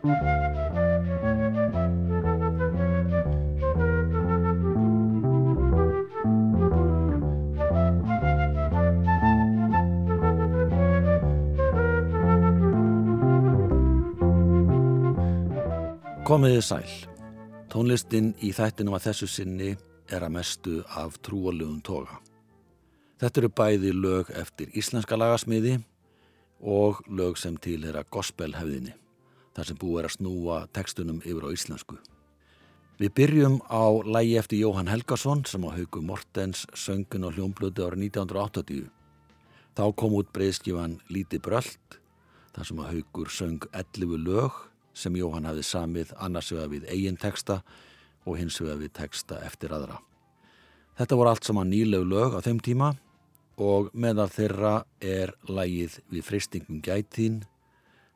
Komiði sæl. Tónlistin í þættinum að þessu sinni er að mestu af trúalögum toga. Þetta eru bæði lög eftir íslenska lagasmiði og lög sem til er að gospelhefðinni, þar sem búið er að snúa tekstunum yfir á íslensku. Við byrjum á lægi eftir Jóhann Helgason sem á haugu Mortens söngun og hljómblödu árið 1980. Þá kom út breyðskifan Líti Bröld, þar sem að haugur söng 11 lög sem Jóhann hafði samið annars vegar við eigin teksta og hins vegar við teksta eftir aðra. Þetta voru allt saman nýlegu lög á þeim tíma og meðal þeirra er lægið við freystingum gætín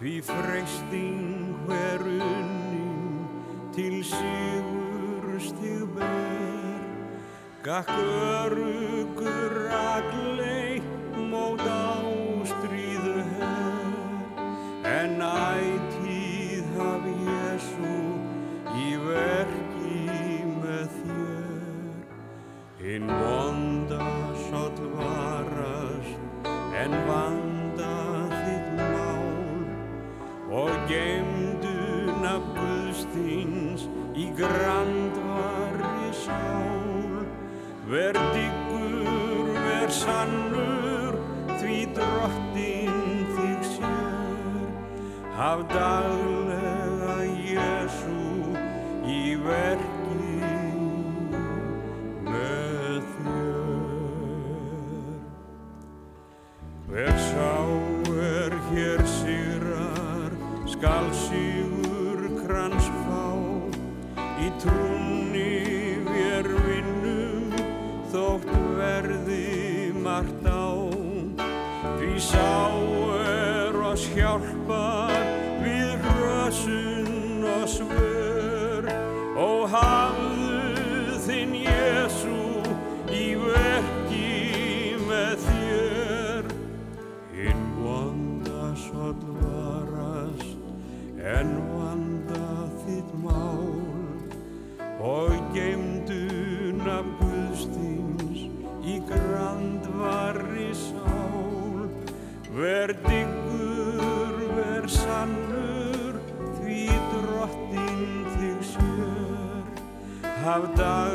Salmarskáldsins Mattíasar Jökkumssonar. Gakk örugur að gleit mót ástríðu her en ætíð haf Jésu í verki með þér. Í grandvari sál. Ver diggur, ver sannur, því drottin þig sér. Haf daglega við rösun og svör. Og hafðu Haf daglega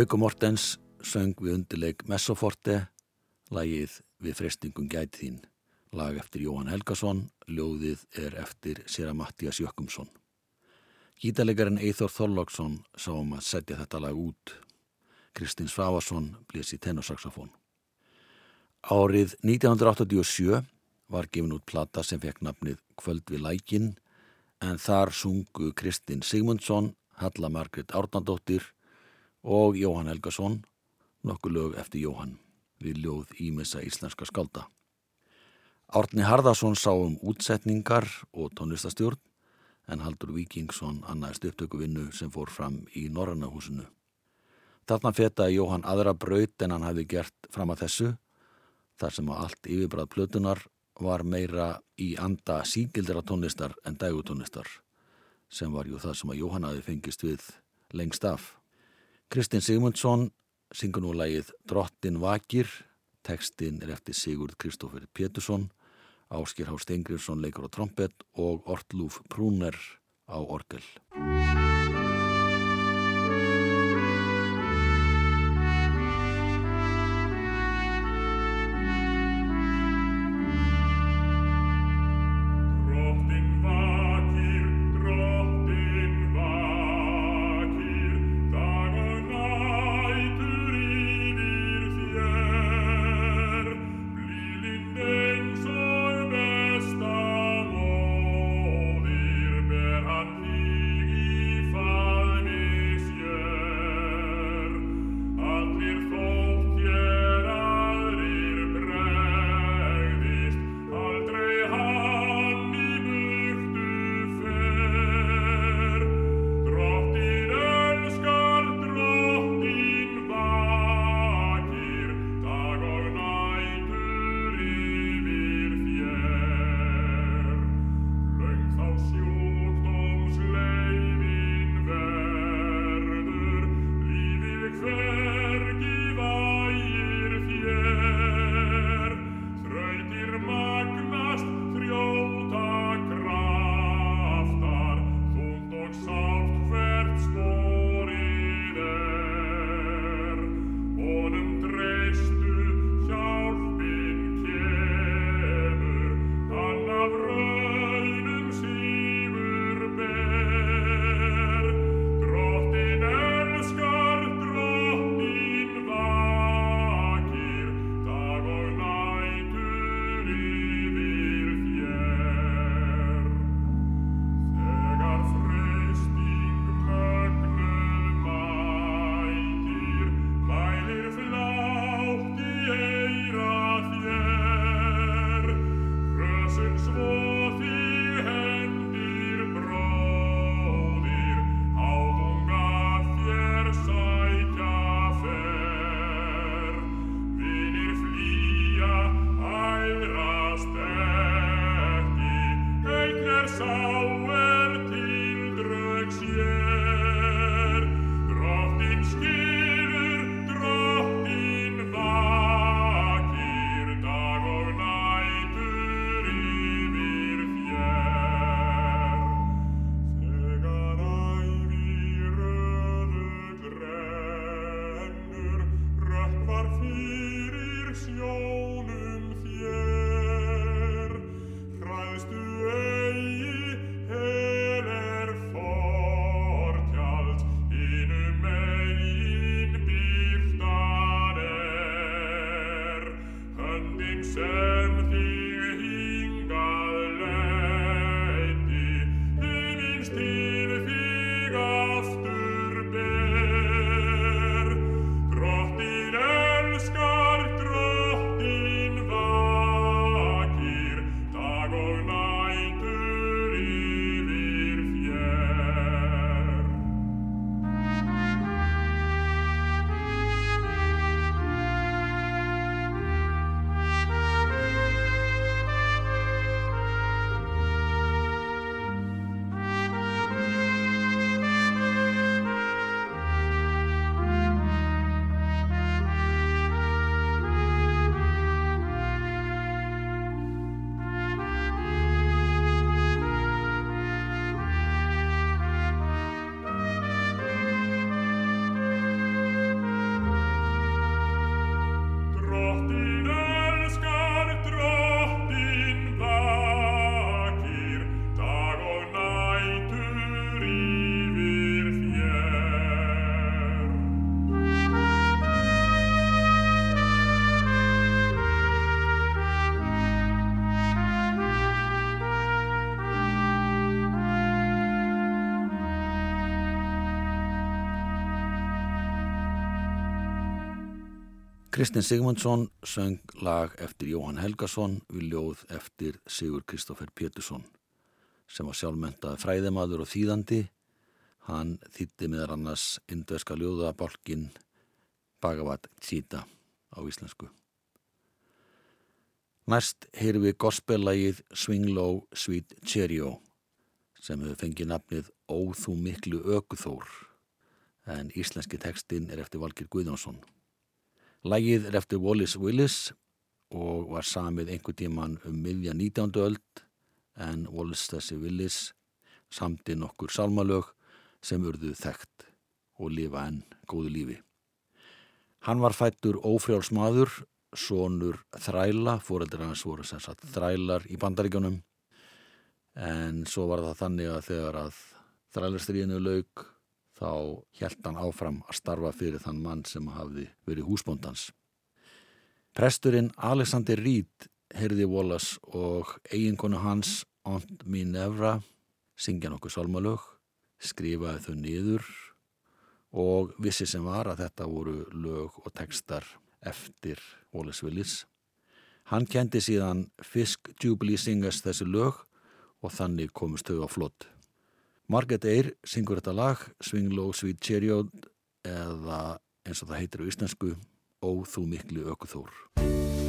Hauku Mortens söng við undirleik Messoforte, lagið við freystingum gæti þín, lag eftir Jóhann Helgason, ljóðið er eftir Sera Mattias Jökkumsson. Gítalegarinn Eithor Þorlóksson sá um að setja þetta lag út. Kristinn Svavarsson blés í tenorsaxofón. Árið 1987 var gefin út plata sem fekk nafnið Kvöld við lækin en þar sungu Kristinn Sigmundsson, Halla Margret Árnandóttir og Jóhann Helgason, nokkuð lög eftir Jóhann við ljóð ímessa íslenska skálda. Árni Harðarsson sá um útsetningar og tónlistastjórn en Haldur Víkingsson annaðist upptökuvinnu sem fór fram í Norrannahúsinu. Þarna fetaði Jóhann aðra braut en hann hafi gert fram að þessu, þar sem að allt yfirbrað plötunar var meira í anda síkildra tónlistar en dægutónlistar, sem var jú það sem að Jóhann hafi fengist við lengst af. Kristinn Sigmundsson syngur nú lagið Drottin vakir, tekstinn er eftir Sigurd Kristófur Pétursson, Áskir Há Stengriðsson leikur á trompet og Ortlúf Prúner á orgel. dich Kristinn Sigmundsson söng lag eftir Jóhann Helgason við ljóð eftir Sigur Kristófer Pétursson sem var sjálfmentaði fræðimaður og þýðandi. Hann þýtti meðar annars indverska ljóðabálkin Bhagavad Gita á íslensku. Næst heyrum við gospellægið Swing Low Sweet Cheerio sem hefur fengið nafnið Ó þú miklu ökuþór en íslenski tekstinn er eftir Valgir Guðjónsson. Lægið er eftir Wallis Willis og var samið einhver tíman um miðja 19. öld en Wallis þessi Willis samti nokkur salmalög sem urðu þekkt og lifa enn góðu lífi. Hann var fættur ófrjálsmaður, sonur þræla, fóreldur hans voru sem sagt þrælar í bandaríkjónum en svo var það þannig að þegar að þrælarstríðinu laug þá hjælt hann áfram að starfa fyrir þann mann sem hafði verið húsbóndans. Presturinn Alexander Reed heyrði Wallace og eiginkonu hans Aunt Minerva syngja nokkuð salmalög, skrifaði þau niður og vissi sem var að þetta voru lög og textar eftir Wallace Willis. Hann kendi síðan Fisk Jubilee Singers þessi lög og þannig komist þau á flott. Margaret Eyre syngur þetta lag Swing Low Sweet Cheerio eða eins og það heitir á íslensku Ó þú miklu ökuþór. Ó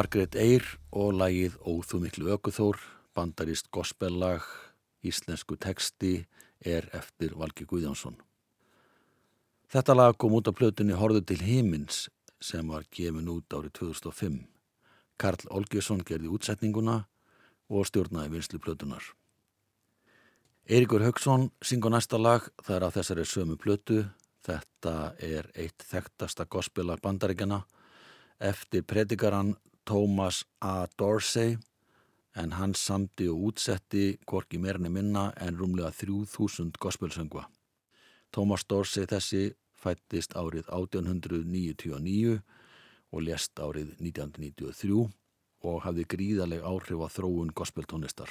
Margrét Eyr og lagið Óþú miklu ökuþór, bandarist gospellag, íslensku teksti er eftir Valgi Guðjónsson. Þetta lag kom út á plötunni Horðu til himins sem var gefin út árið 2005. Karl Olgjesson gerði útsetninguna og stjórnaði vinslu plötunar. Eiríkur Högson syngur næsta lag, það er á þessari sömu plötu. Þetta er eitt þekktasta gospelag bandaríkjana eftir predikaran Thomas A. Dorsey en hann samti og útsetti hvorki meirinni minna en rúmlega 3000 gospelsöngva. Thomas Dorsey þessi fættist árið 1899 og lést árið 1993 og hafði gríðaleg áhrif á þróun gospeltónlistar.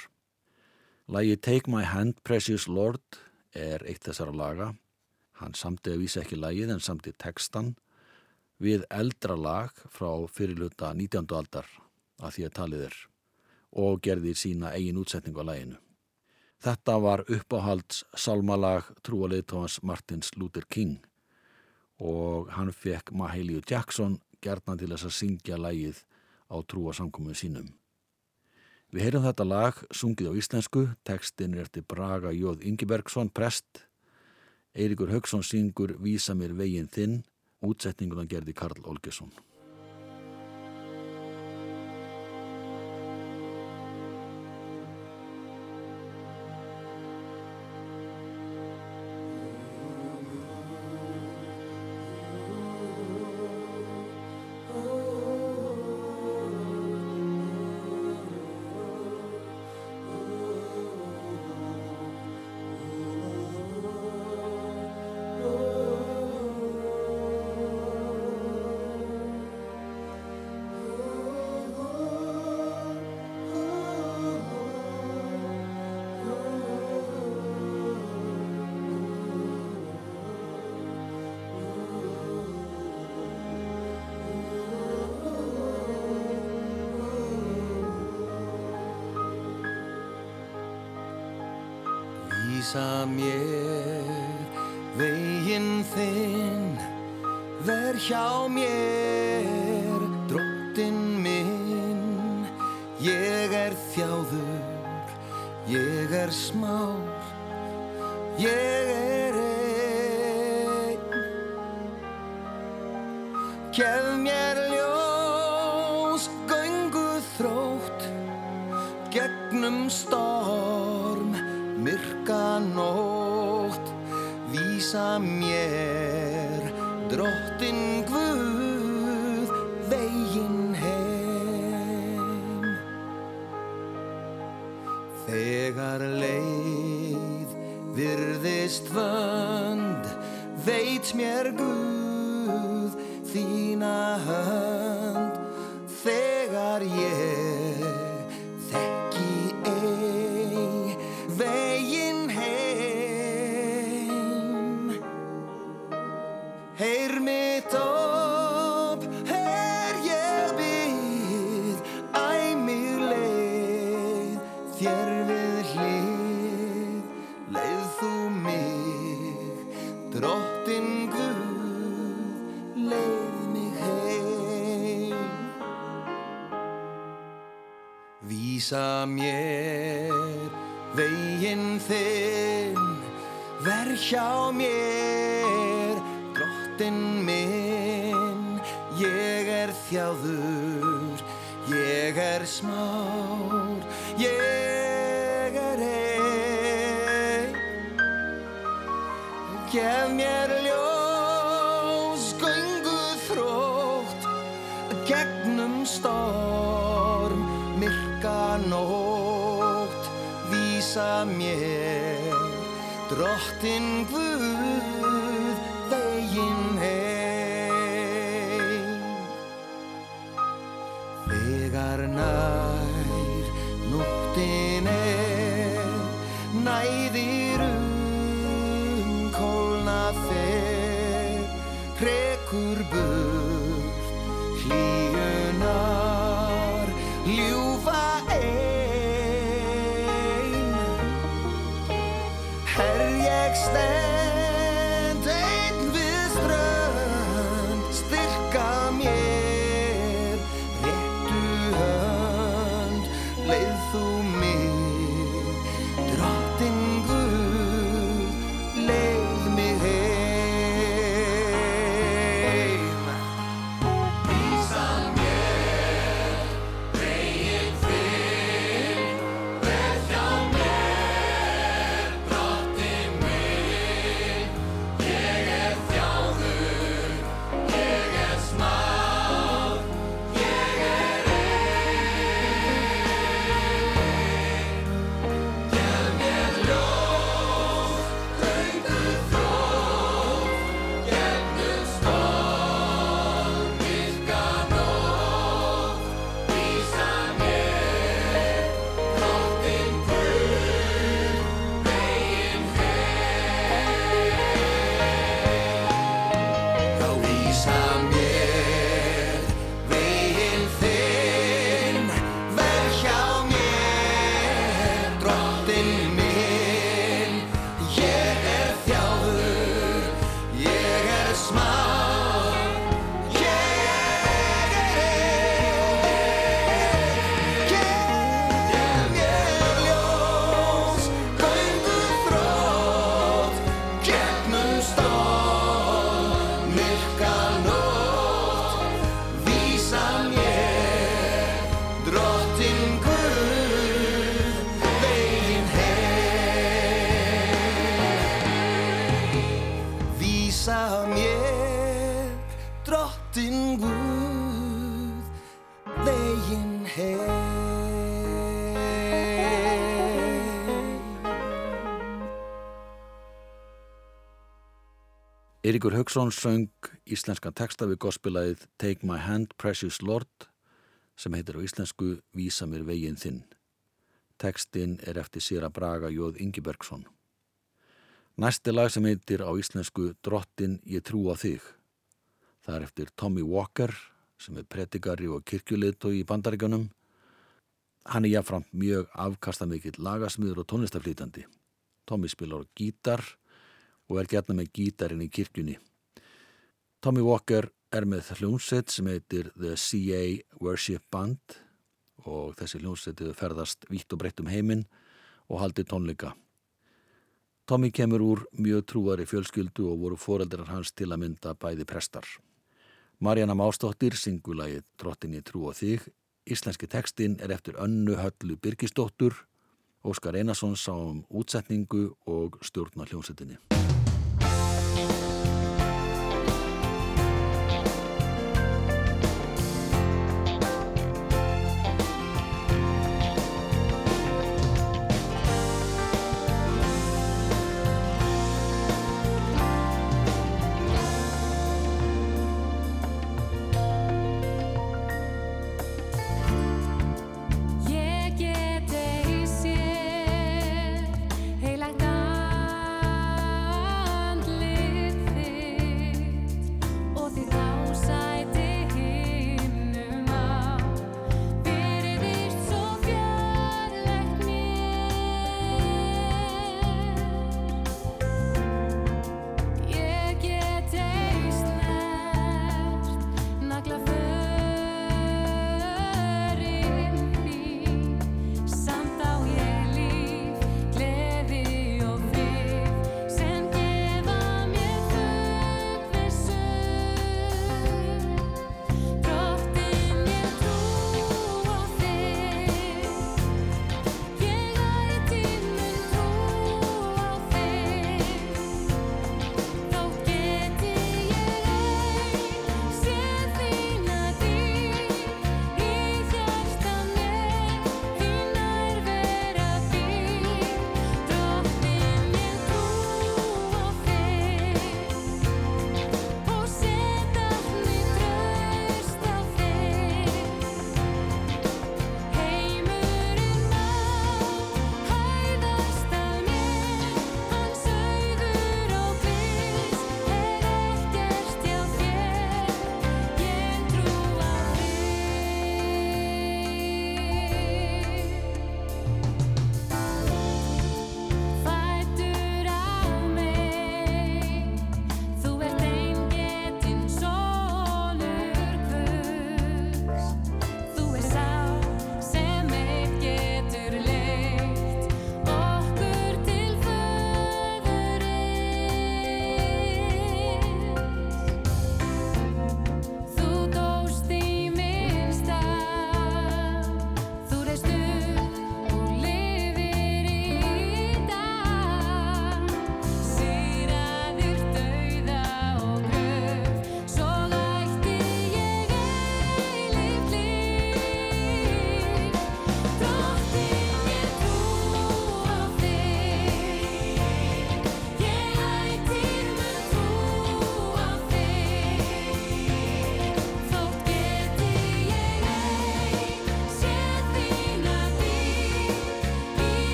Lagi Take My Hand Precious Lord er eitt þessara laga. Hann samti að vísa ekki lagið en samti textan við eldra lag frá fyrirluta 19. aldar að því að talið er og gerði sína eigin útsetningu á laginu. Þetta var uppáhalds salmalag trúaleitóhans Martins Luther King og hann fekk Mahalia Jackson gerðna til þess að syngja lagið á trúasamkomu sínum. Við heyrum þetta lag sungið á íslensku, tekstin er eftir Braga Jóð Ingebergsson, prest. Eiríkur Högson syngur Vísa mér veginn þinn, útsetningun að gerði Karl Olgesson. Veginn þinn, ver hjá mér, dróttin minn. Ég er þjáður, ég er smár, ég er einn. Gef mér ljós, göngu þrótt, gegnum storm, vísa mér, drottin Guð, veginn heim. Þegar leið virðist vönd, veit mér Guð þína hönd. Þegar ég Vísa mér veginn þinn, ver hjá mér, drottin minn. Ég er þjáður, ég er smár, ég er ein. Gef mér ljós, vísa mér, drottin Guð, Eiríkur Haugsson söng íslenskan texta við gospelagið Take My Hand Precious Lord sem heitir á íslensku Vísa mér veginn þinn. Textin er eftir Sýra Braga Jóð Ingibergsson. Næsti lag sem heitir á íslensku Drottin ég trú á þig. Það er eftir Tommy Walker sem er predikari og kirkjuleitói í bandaríkjunum. Hann er jáframt mjög afkastamikill lagasmiður og tónlistaflýtandi. Tommy spilar gítar og er gætna með gítarinn í kirkjunni. Tommy Walker er með hljómsett sem heitir The CA Worship Band og þessi hljómsett hefur ferðast vítt og breytt um heiminn og haldið tónleika. Tommy kemur úr mjög trúari fjölskyldu og voru foreldrar hans til að mynda bæði prestar. Marjana Mástóttir singulagið Drottin í trú og þig. Íslenski textin er eftir önnu höllu Birgisdóttur. Óskar Einarsson sá um útsetningu og stjórna hljómsettinni.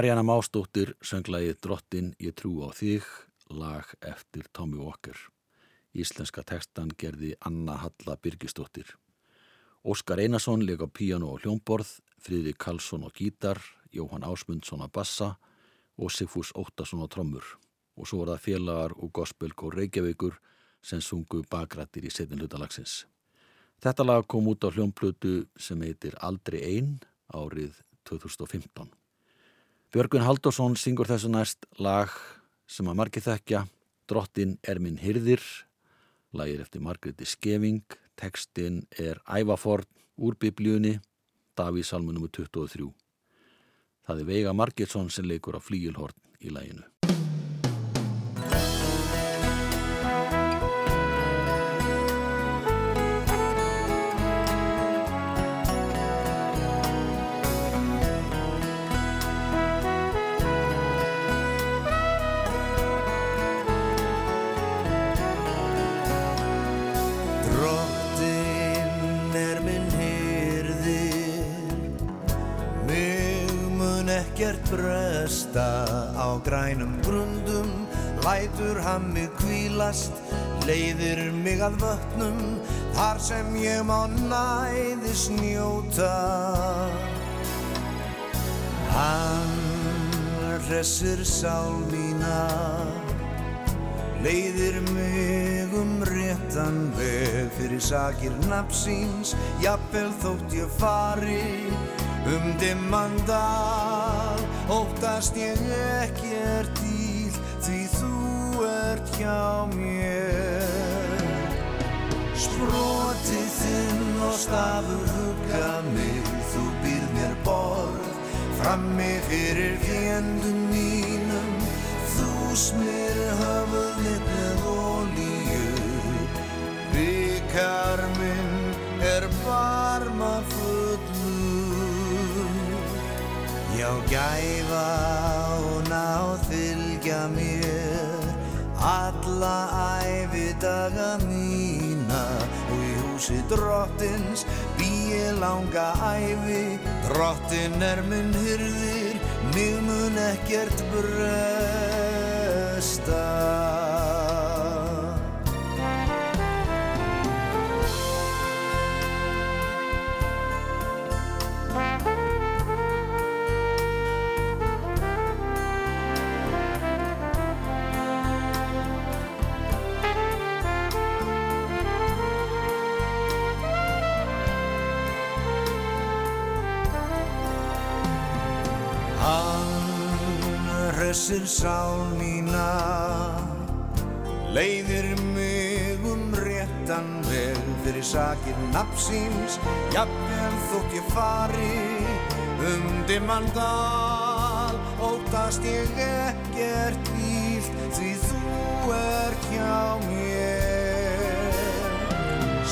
Marjana Mástóttir sönglaði Drottin ég trú á þig, lag eftir Tommy Walker. Íslenska tekstan gerði Anna Halla Birgistóttir. Óskar Einarsson leik á píano og hljómborð, Friðri Karlsson á gítar, Jóhann Ásmundsson á bassa og Sigfús Óttarsson á trommur. Og svo var það félagar og gospelkór Reykjavíkur sem sungu bakrættir í setin hlutalagsins. Þetta lag kom út á hljómplötu sem heitir Aldrei einn árið 2015. Björgun Haldursson syngur þessu næst lag sem að margir þekkja. Drottin er minn hyrðir lagir eftir Margreði Skeving. Tekstin er Ævaforn úr biblíunni. Davís Salmu nr. 23 Það er Veiga Margetsson sem leikur á flíilhorn í laginu grænum grundum Lætur hann mig kvílast Leiðir mig að vötnum Þar sem ég má næðis njóta. Hann hressir sál mína Leiðir mig um réttan veg fyrir sakir napsins Jafnvel þótt ég fari um dimman dal Óttast ég ekkert hjá mér. Sprotið þinn og stafur hugga mig Þú býr mér borð. Frammi fyrir fjendum mínum Þú smir höfuð mitt með olíu. Byggar minn er varma fullur Já, gæfa og náð Alla æfi daga mína Og í húsi drottins bý ég langa æfi Drottin er minn hyrðir Mig mun ekkert bresta Hressir sál mína. Leiðir mig um réttan veg Fyrir sakir napsins Jafnvel þótt ég fari Um dimman dal Óttast ég ekkert ílt Því þú er hjá mér.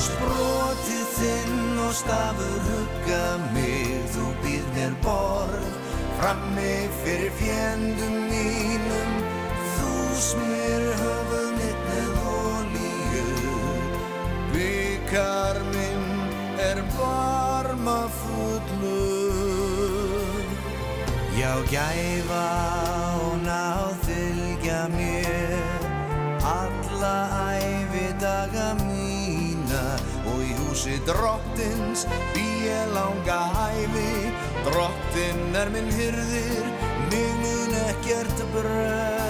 Sprotið þinn og stafur hugga mig Þú býð mér borð Frammi fyrir fjendum mínum Þú smir höfuð mitt með olíu. Byggar minn er varma fullur Já, gæfa og náð fylgja mér Alla húsi drottins bý ég langa æfi Drottin er minn hyrðir Mig mun ekkert bresta.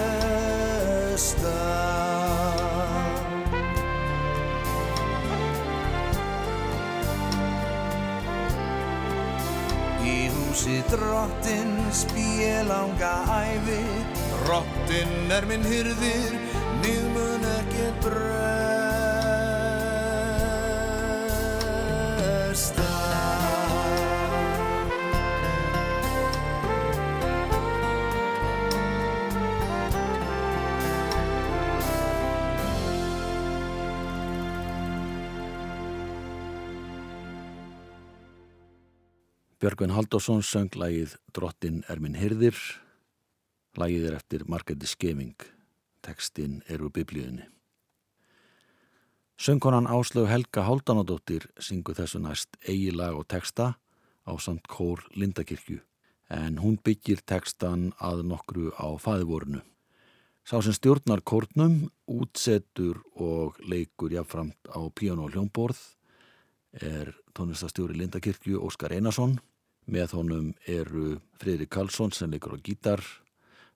Í húsi drottins bý ég langa æfi Drottin er minn hyrðir Mig mun ekkert bresta Björgvin Haldursson söng lægið Drottin er minn hirðir. Lægið er eftir Margreði Skeving tekstinn er úr biblíðinni Söngkonan Áslög Helga Háldanadóttir syngu þessu næst eigi lag og teksta á samt kór Lindakirkju en hún byggir tekstan að nokkru á fæðvornu Sá sem stjórnar kórnum, útsettur og leikur jáfnframt á píjón og hljómborð er tónlistastjóri Lindakirkju Óskar Einarsson. Með honum eru Freyri Karlsson sem leikur á gítar,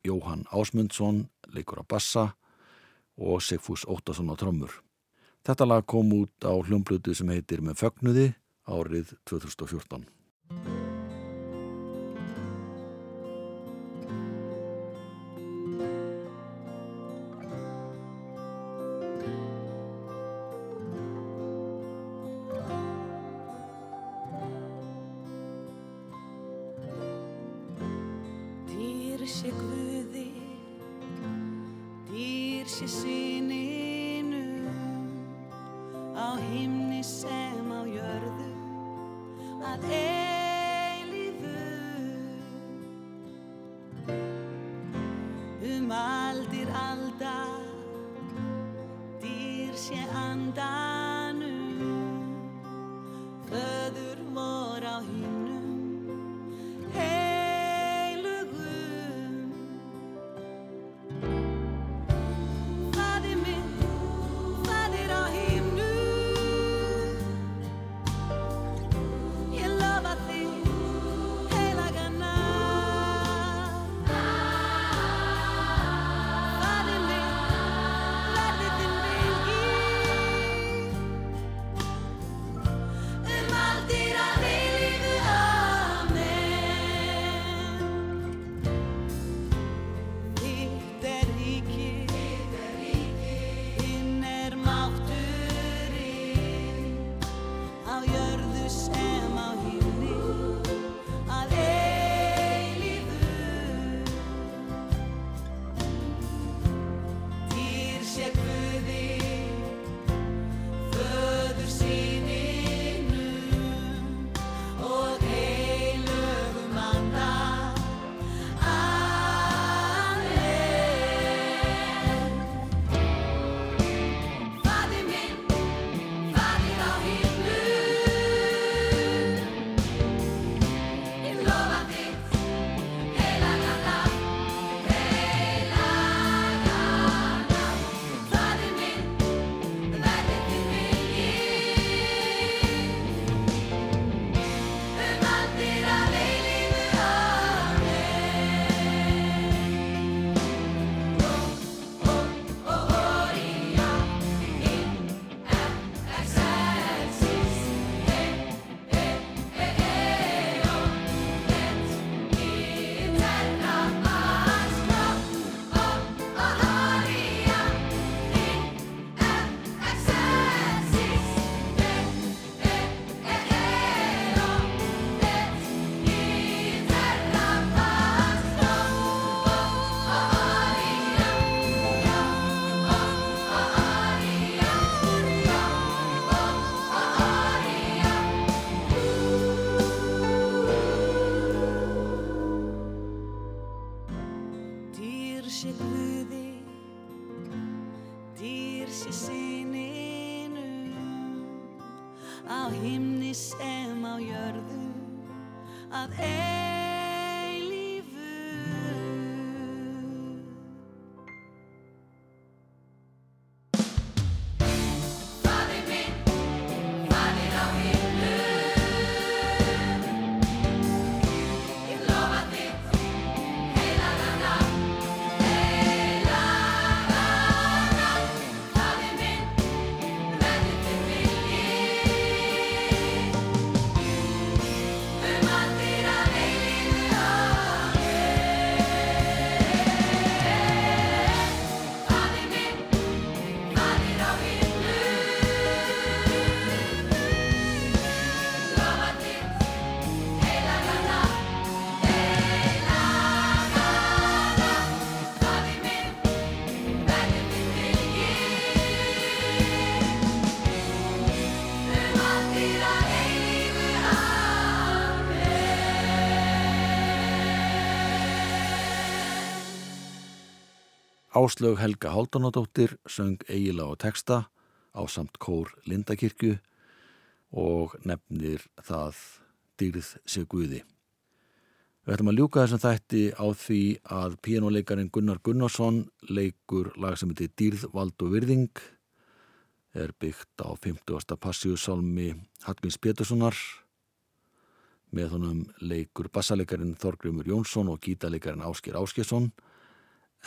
Jóhann Ásmundsson leikur á bassa og Sigfús Óttarsson á trömmur. Þetta lag kom út á hljómblötu sem heitir Með fögnuði árið 2014. Áslög Helga Haldunadóttir söng eigila og texta á samt kór Lindakirkju og nefnir það dýrð sig Guði. Við ætlum að ljúka þessum þætti á því að píjánuleikarin Gunnar Gunnarsson leikur lag sem heitir Dýrð, Vald og Virðing er byggt á 50. passíusálmi Hallgríms Péturssonar með honum leikur bassalegarin Þorgrymur Jónsson og gítalegarin Ásker Áskersson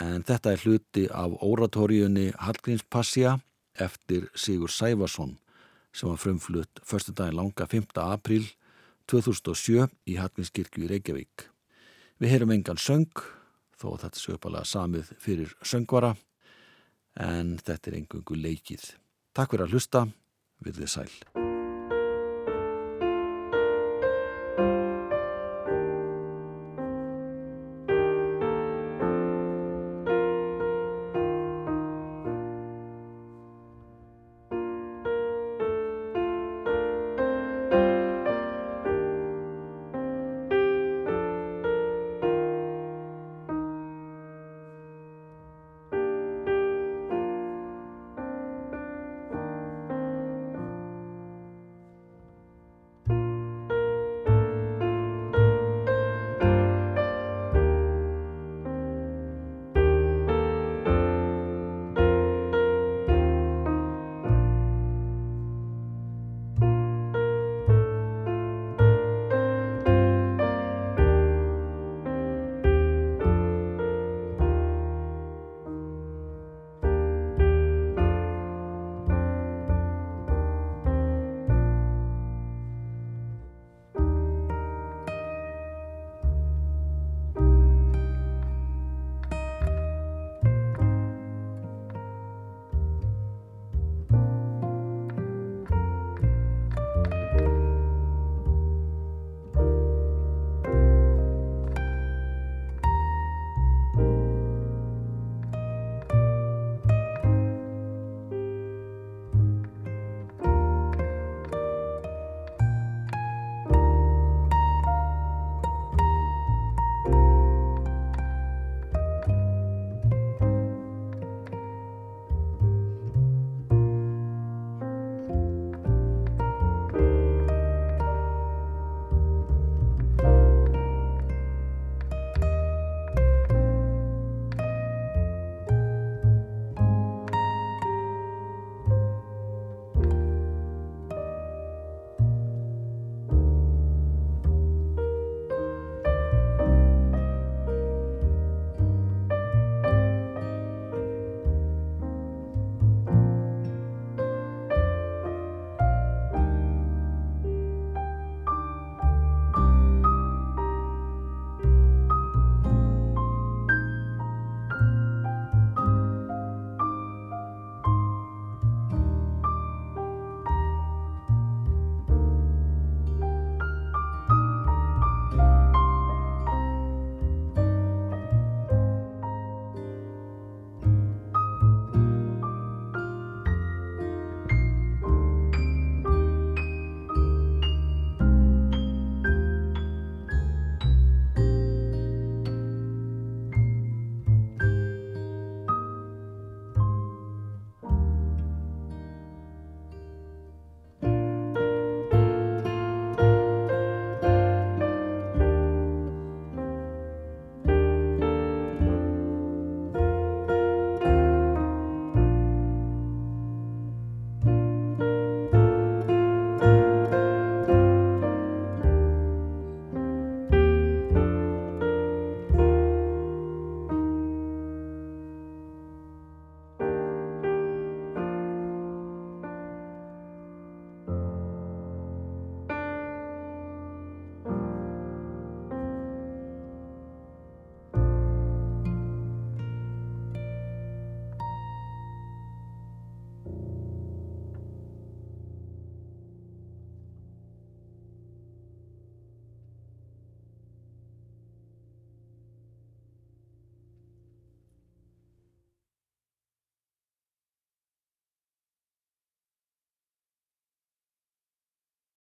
en þetta er hluti af oratóriunni Hallgríms Passía eftir Sigur Sæfarsson sem var frumflutt förstu daginn langa 5. apríl 2007 í Hallgrímskirkju í Reykjavík. Við heyrum engan söng, þó þetta sé uppalega samið fyrir söngvara, en þetta er engungu leikið. Takk fyrir að hlusta, við þið sæl.